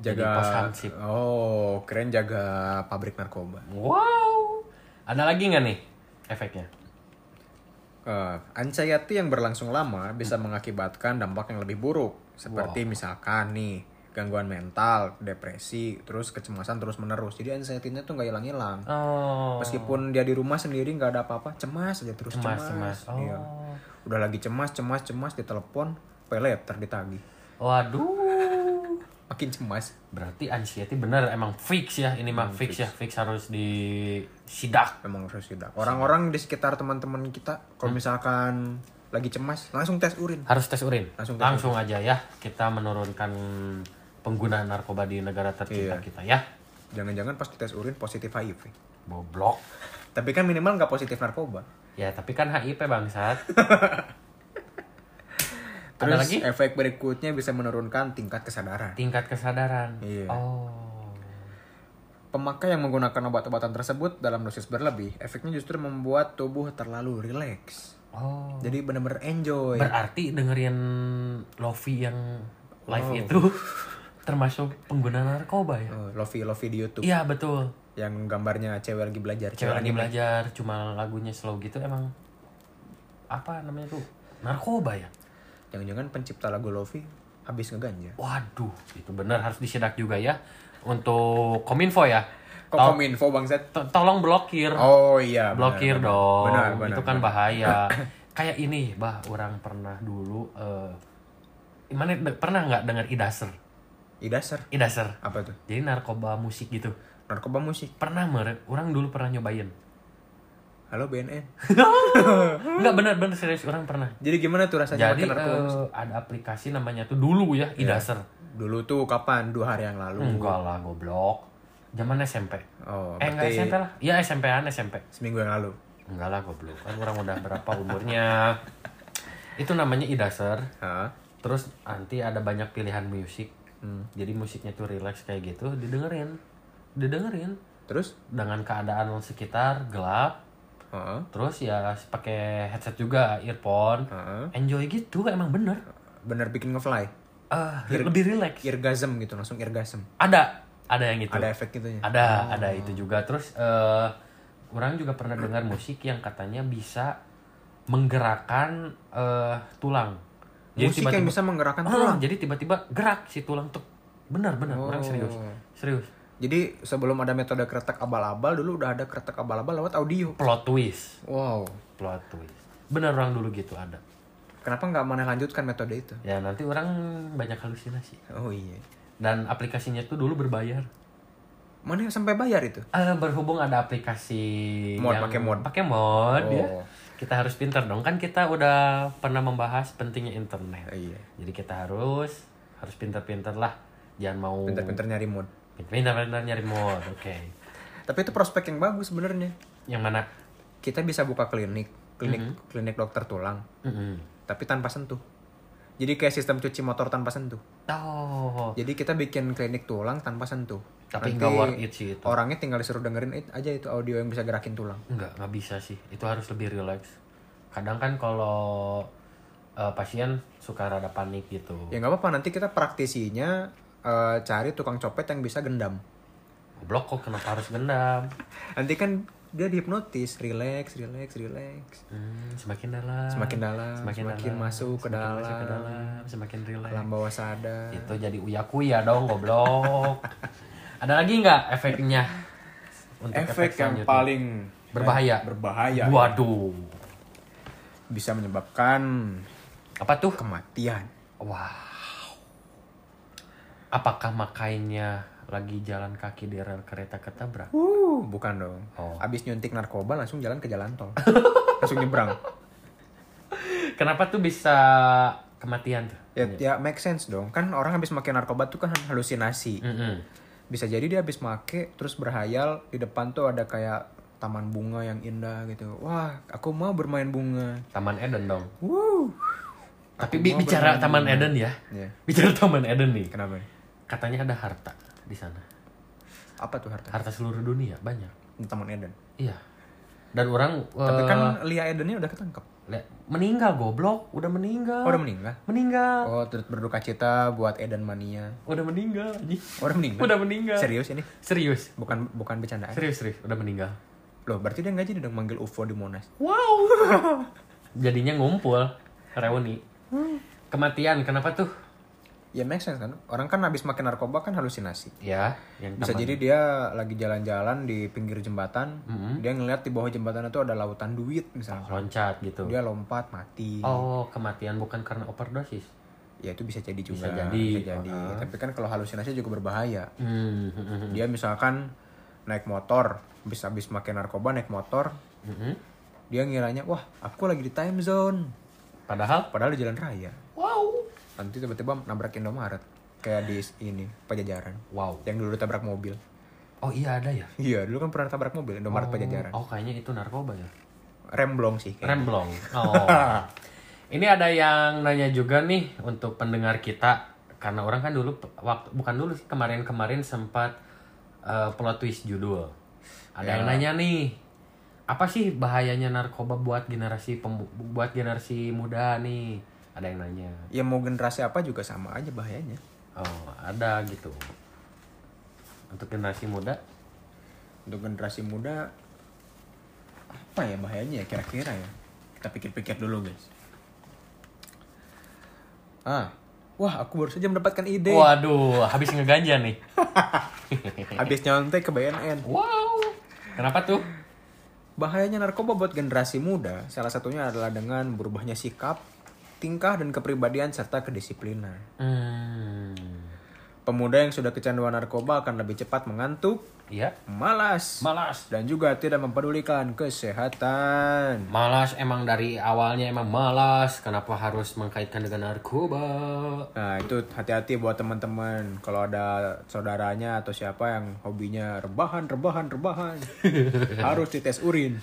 Jadi Jaga pos hansip. Oh, keren jaga pabrik narkoba. Wow. Ada lagi nggak nih efeknya? Eh, anxiety yang berlangsung lama bisa mengakibatkan dampak yang lebih buruk seperti misalkan nih gangguan mental, depresi, terus kecemasan terus menerus. Jadi anxiety-nya tuh nggak hilang-hilang. Oh. Meskipun dia di rumah sendiri nggak ada apa-apa, cemas aja terus cemas, cemas. cemas. Oh. Iya. Udah lagi cemas, cemas, cemas ditelepon, peleter ditagih. Waduh. Makin cemas. Berarti anxiety bener emang fix ya. Ini mah fix, ya, fix harus disidak. Memang harus tidak. Orang-orang di sekitar teman-teman kita kalau misalkan lagi cemas langsung tes urin. Harus tes urin. Langsung Langsung, tes aja ya kita menurunkan penggunaan narkoba di negara tercinta Iya. kita ya. Jangan-jangan pas tes urin positif HIV. Boblok. Tapi kan minimal nggak positif narkoba. Ya, tapi kan HIV bangsat. Terus Ada lagi? efek berikutnya bisa menurunkan tingkat kesadaran. Tingkat kesadaran. Iya. Oh. Pemakai yang menggunakan obat-obatan tersebut dalam dosis berlebih, efeknya justru membuat tubuh terlalu rileks. Oh. Jadi benar-benar enjoy. Berarti dengerin Lofi yang live Oh. itu termasuk pengguna narkoba ya? Oh, Lofi Lofi di YouTube Iya, betul. yang gambarnya cewek lagi belajar. Cewek lagi anime. belajar, cuma lagunya slow gitu emang apa namanya tuh? Narkoba ya? Jangan-jangan pencipta lagu Lofi habis ngeganja. Waduh, itu benar harus disidak juga ya. Untuk Kominfo ya. Kok kominfo bangsat? to- tolong blokir. Oh iya. blokir benar. dong. Benar, benar, itu kan benar. bahaya. Kayak ini, bah, orang pernah dulu eh mana pernah nggak dengar idaser? Idaser. Idaser. Apa tuh? Jadi narkoba musik gitu. Narkoba musik. Pernah meren, orang dulu pernah nyobain. Halo BNN. Enggak benar-benar serius orang pernah. Jadi gimana tuh rasanya Jadi makin narkoba musik? eh, ada aplikasi namanya tuh dulu ya, idaser. Dulu tuh kapan? Dua hari yang lalu. Enggak lah, goblok. Zaman SMP. Oh, eh enggak SMP lah. Iya SMP-an SMP. seminggu yang lalu. Enggak lah goblok. Kan orang udah berapa umurnya. Itu namanya idaser. Hah? Terus nanti ada banyak pilihan musik. Hmm. Jadi musiknya tuh relax kayak gitu, didengerin. Didengerin Terus? dengan keadaan sekitar gelap. Heeh. Terus ya pakai headset juga, earphone. Heeh. Enjoy gitu emang bener. Bener bikin ngefly. Ah, lebih relax. Irgasm gitu, langsung irgasm. Ada, ada yang itu. Ada efek gitunya. Ada, ada itu juga. Terus eh orang juga pernah dengar musik yang katanya bisa menggerakkan eh tulang. Musik yang bisa menggerakkan Ah, tulang. jadi tiba-tiba gerak si tulang tuh. Benar, benar. Orang Oh. serius. Serius. Jadi sebelum ada metode kretek abal-abal dulu udah ada kretek abal-abal lewat audio. Plot twist. Wow. Plot twist. Benar orang dulu gitu ada. Kenapa nggak mana lanjutkan metode itu? Ya nanti orang banyak halusinasi. Oh iya. Dan aplikasinya tuh dulu berbayar. Mana yang sampai bayar itu? Eh, berhubung ada aplikasi Mod, yang pakai mod. pakai mod ya. Kita harus pintar dong kan kita udah pernah membahas pentingnya internet. Oh, iya. Jadi kita harus harus pintar-pintar lah. Jangan mau Pinter-pinter nyari mod. pintar-pintar nyari mod. Oke. Tapi itu prospek yang bagus sebenarnya. Yang mana? Kita bisa buka klinik, klinik Mm-hmm. klinik dokter tulang, Mm-mm. tapi tanpa sentuh. Jadi kayak sistem cuci motor tanpa sentuh. Oh. Jadi kita bikin klinik tulang tanpa sentuh. Tapi nggak worth it sih itu. Orangnya tinggal disuruh dengerin it- aja itu audio yang bisa gerakin tulang. Enggak, nggak bisa sih. Itu harus lebih relax. Kadang kan kalau eh, pasien suka rada panik gitu. Ya nggak apa-apa nanti kita praktisinya eh, cari tukang copet yang bisa gendam. Goblok kok kenapa harus gendam? Nanti kan dia dihipnotis, relax, relax, relax. Hmm, semakin dalam. Semakin dalam, Semakin, semakin dalam, masuk ke semakin masuk ke dalam. dalam, semakin relax. Alam bawah sadar. Itu jadi uya kuya dong, goblok. Ada lagi nggak efeknya? Untuk Efek yang selanjutnya? paling berbahaya. berbahaya Waduh. bisa menyebabkan Apa tuh? kematian. Wow. Apakah makainya lagi jalan kaki di rel kereta ketabrak? Uh, bukan dong. Oh. Abis nyuntik narkoba langsung jalan ke jalan tol. langsung nyebrang. Kenapa tuh bisa kematian tuh? Ya, ya make sense dong. Kan orang habis makan narkoba tuh kan halusinasi. Mm-mm. Bisa jadi dia habis make terus berhayal di depan tuh ada kayak taman bunga yang indah gitu. Wah, aku mau bermain bunga. Taman Eden dong. Wuh. Tapi bi- bicara Taman bunga. Eden ya. Iya. Bicara Taman Eden nih. Kenapa? Katanya ada harta di sana. Apa tuh harta? Harta seluruh dunia banyak. Di Taman Eden. Iya. Dan orang Tapi eh, kan Lia Edennya udah ketangkep. Meninggal goblok, udah meninggal. Oh, udah meninggal. Meninggal. Oh, turut berduka cita buat Eden Mania. Udah meninggal anjing. Oh, udah meninggal. Udah meninggal. Serius ini? Serius. Bukan bukan bercandaan. Serius, serius. Udah meninggal. Loh, berarti dia nggak jadi dong manggil UFO di Monas. Wow. Jadinya ngumpul, reuni. Kematian, kenapa tuh? Ya make sense kan? Orang kan habis makan narkoba kan halusinasi. Ya, yang Bisa jadi dia lagi jalan-jalan di pinggir jembatan, Mm-hmm. dia ngeliat di bawah jembatan itu ada lautan duit misalnya. loncat gitu. Dia lompat mati. Oh, kematian bukan karena overdosis. Ya itu bisa jadi juga. Bisa jadi. Bisa jadi. Tapi kan kalau halusinasi juga berbahaya. Hmm, hmm, hmm, Dia misalkan naik motor, habis habis makan narkoba naik motor, hmm, hmm. dia ngiranya wah aku lagi di time zone, Padahal, padahal di jalan raya. wow. Nanti tiba-tiba nabrak Indomaret kayak di ini Pajajaran Wow. yang dulu tabrak mobil. Oh iya ada ya? Iya, dulu kan pernah tabrak mobil Indomaret Pajajaran. Oh kayaknya itu narkoba ya? Remblong sih kayaknya. Remblong. Oh. Ini ada yang nanya juga nih untuk pendengar kita karena orang kan dulu waktu bukan dulu sih kemarin-kemarin sempat uh, plot twist judul. Ada yang nanya nih, apa sih bahayanya narkoba buat generasi buat generasi muda nih? Ada yang nanya. Ya mau generasi apa juga sama aja bahayanya. Oh, ada gitu. Untuk generasi muda, Untuk generasi muda apa ya bahayanya ya kira-kira ya? Kita pikir-pikir dulu, guys. Ah, wah aku baru saja mendapatkan ide. waduh, habis ngeganja nih. Habis nyontek ke BNN. Wow. Kenapa tuh? Bahayanya narkoba buat generasi muda salah satunya adalah dengan berubahnya sikap, tingkah dan kepribadian serta kedisiplinan. Hmm. Pemuda yang sudah kecanduan narkoba akan lebih cepat mengantuk, Iya. malas, Malas. dan juga tidak mempedulikan kesehatan. Malas emang dari awalnya emang malas. Kenapa harus mengkaitkan dengan narkoba? Nah itu hati-hati buat teman-teman kalau ada saudaranya atau siapa yang hobinya rebahan, rebahan, rebahan, harus dites urin.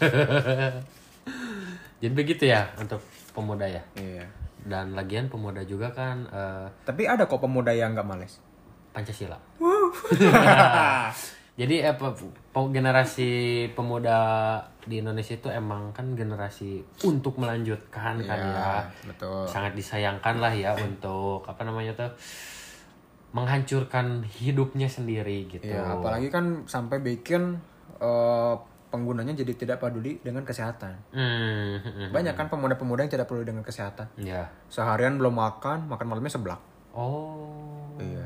Jadi begitu ya untuk pemuda ya. Iya. Dan lagian pemuda juga kan eh, Tapi ada kok pemuda yang nggak males. Pancasila. Jadi eh, pe- pe- generasi pemuda di Indonesia itu emang kan generasi untuk melanjutkan kan ya. Iya, betul. Sangat disayangkan lah ya untuk apa namanya tuh menghancurkan hidupnya sendiri gitu. Ya, apalagi kan sampai bikin eh, penggunanya jadi tidak peduli dengan kesehatan. Hmm. Banyak kan pemuda-pemuda yang tidak peduli dengan kesehatan. Ya. Seharian belum makan, makan malamnya seblak. Oh. Iya.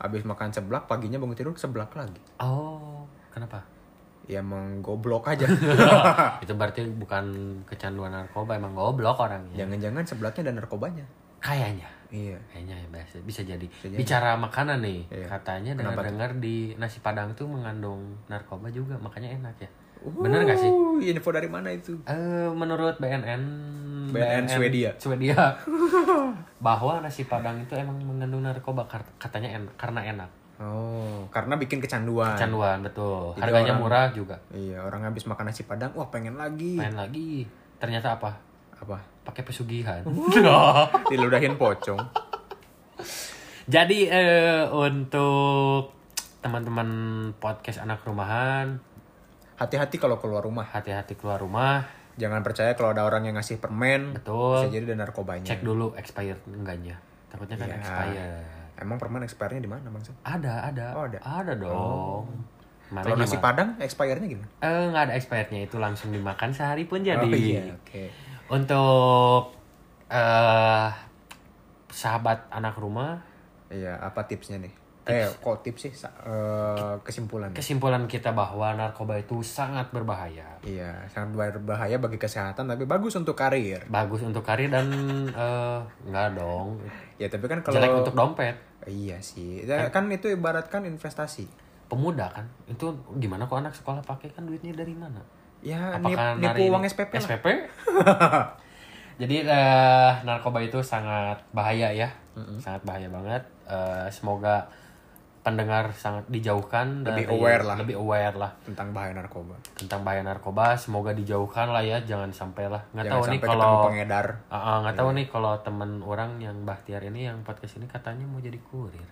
Habis makan seblak, paginya bangun tidur seblak lagi. Oh. Kenapa? Ya emang goblok aja. itu berarti bukan kecanduan narkoba, emang goblok orangnya. Jangan-jangan seblaknya dan narkobanya. Kayaknya. Iya. Kayaknya ya bisa, bisa jadi. jadi. Bicara makanan nih, Iya. katanya dengar-dengar di nasi padang tuh mengandung narkoba juga, makanya enak ya. Bener gak sih? Uh, info dari mana itu? Eh, menurut BNN, BNN Swedia. Swedia, bahwa nasi padang itu emang mengandung narkoba katanya en- karena enak. Oh, karena bikin kecanduan. Kecanduan betul. Jadi Harganya orang- murah juga. Iya, orang habis makan nasi padang, wah pengen lagi. Main lagi. Ternyata apa? Apa? Pakai pesugihan. Diludahin pocong. Jadi eh, untuk teman-teman podcast anak rumahan, Hati-hati kalau keluar rumah. hati-hati keluar rumah, Jangan percaya kalau ada orang yang ngasih permen. Betul. Bisa jadi ada narkobanya. cek dulu expired enggaknya. Takutnya kan Iya. expired. Emang permen expirednya di mana, Bang? Ada, ada. Oh, ada. dong. Mana Kalau nasi padang expirednya gimana? Eh, nggak ada expirednya itu langsung dimakan sehari pun jadi. Oh iya, oke. Untuk eh sahabat anak rumah, Iya, apa tipsnya nih? Eh, kok tips sih? Eh, kesimpulan. kesimpulan kita bahwa narkoba itu sangat berbahaya. Iya, sangat berbahaya bagi kesehatan tapi bagus untuk karir. Bagus untuk karir dan nggak dong. Ya, tapi kan kalau Jelek untuk dompet. Iya sih. Ya, kan itu ibaratkan investasi. Pemuda kan, itu gimana kok anak sekolah pakai kan duitnya dari mana? Ya, Apakah nip- nipu uang SPP lah. SPP? Jadi eh, narkoba itu sangat bahaya ya, sangat bahaya banget. Eh, semoga pendengar sangat dijauhkan Lebih dari- aware lah. lebih aware lah Tentang bahaya narkoba. tentang bahaya narkoba. Semoga dijauhkan lah ya, jangan sampai lah. Nggak Jangan tahu nih kalau pengedar. Ah, ah, nggak tahu nih kalau teman orang yang Bahtiar ini yang podcast ini katanya mau jadi kurir,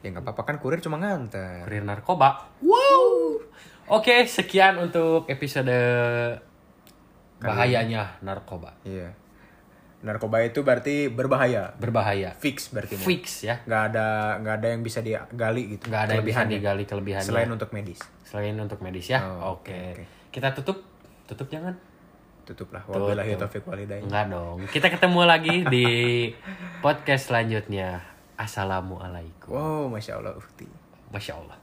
Ya nggak apa-apa kan kurir cuma nganter. kurir narkoba. Wow. Oke, sekian untuk episode bahayanya narkoba. Iya. Narkoba itu berarti berbahaya. Berbahaya. Fix berarti. Fix ya. Nggak ada nggak ada yang bisa digali gitu. nggak ada yang bisa digali kelebihannya Selain untuk medis. Selain untuk medis ya Oh, oke oke, oke. kita tutup tutup jangan Tutuplah. Tutup. Wabillahi taufiq walhidayah. enggak dong kita ketemu lagi di podcast selanjutnya assalamualaikum Wow, masya Allah, masya allah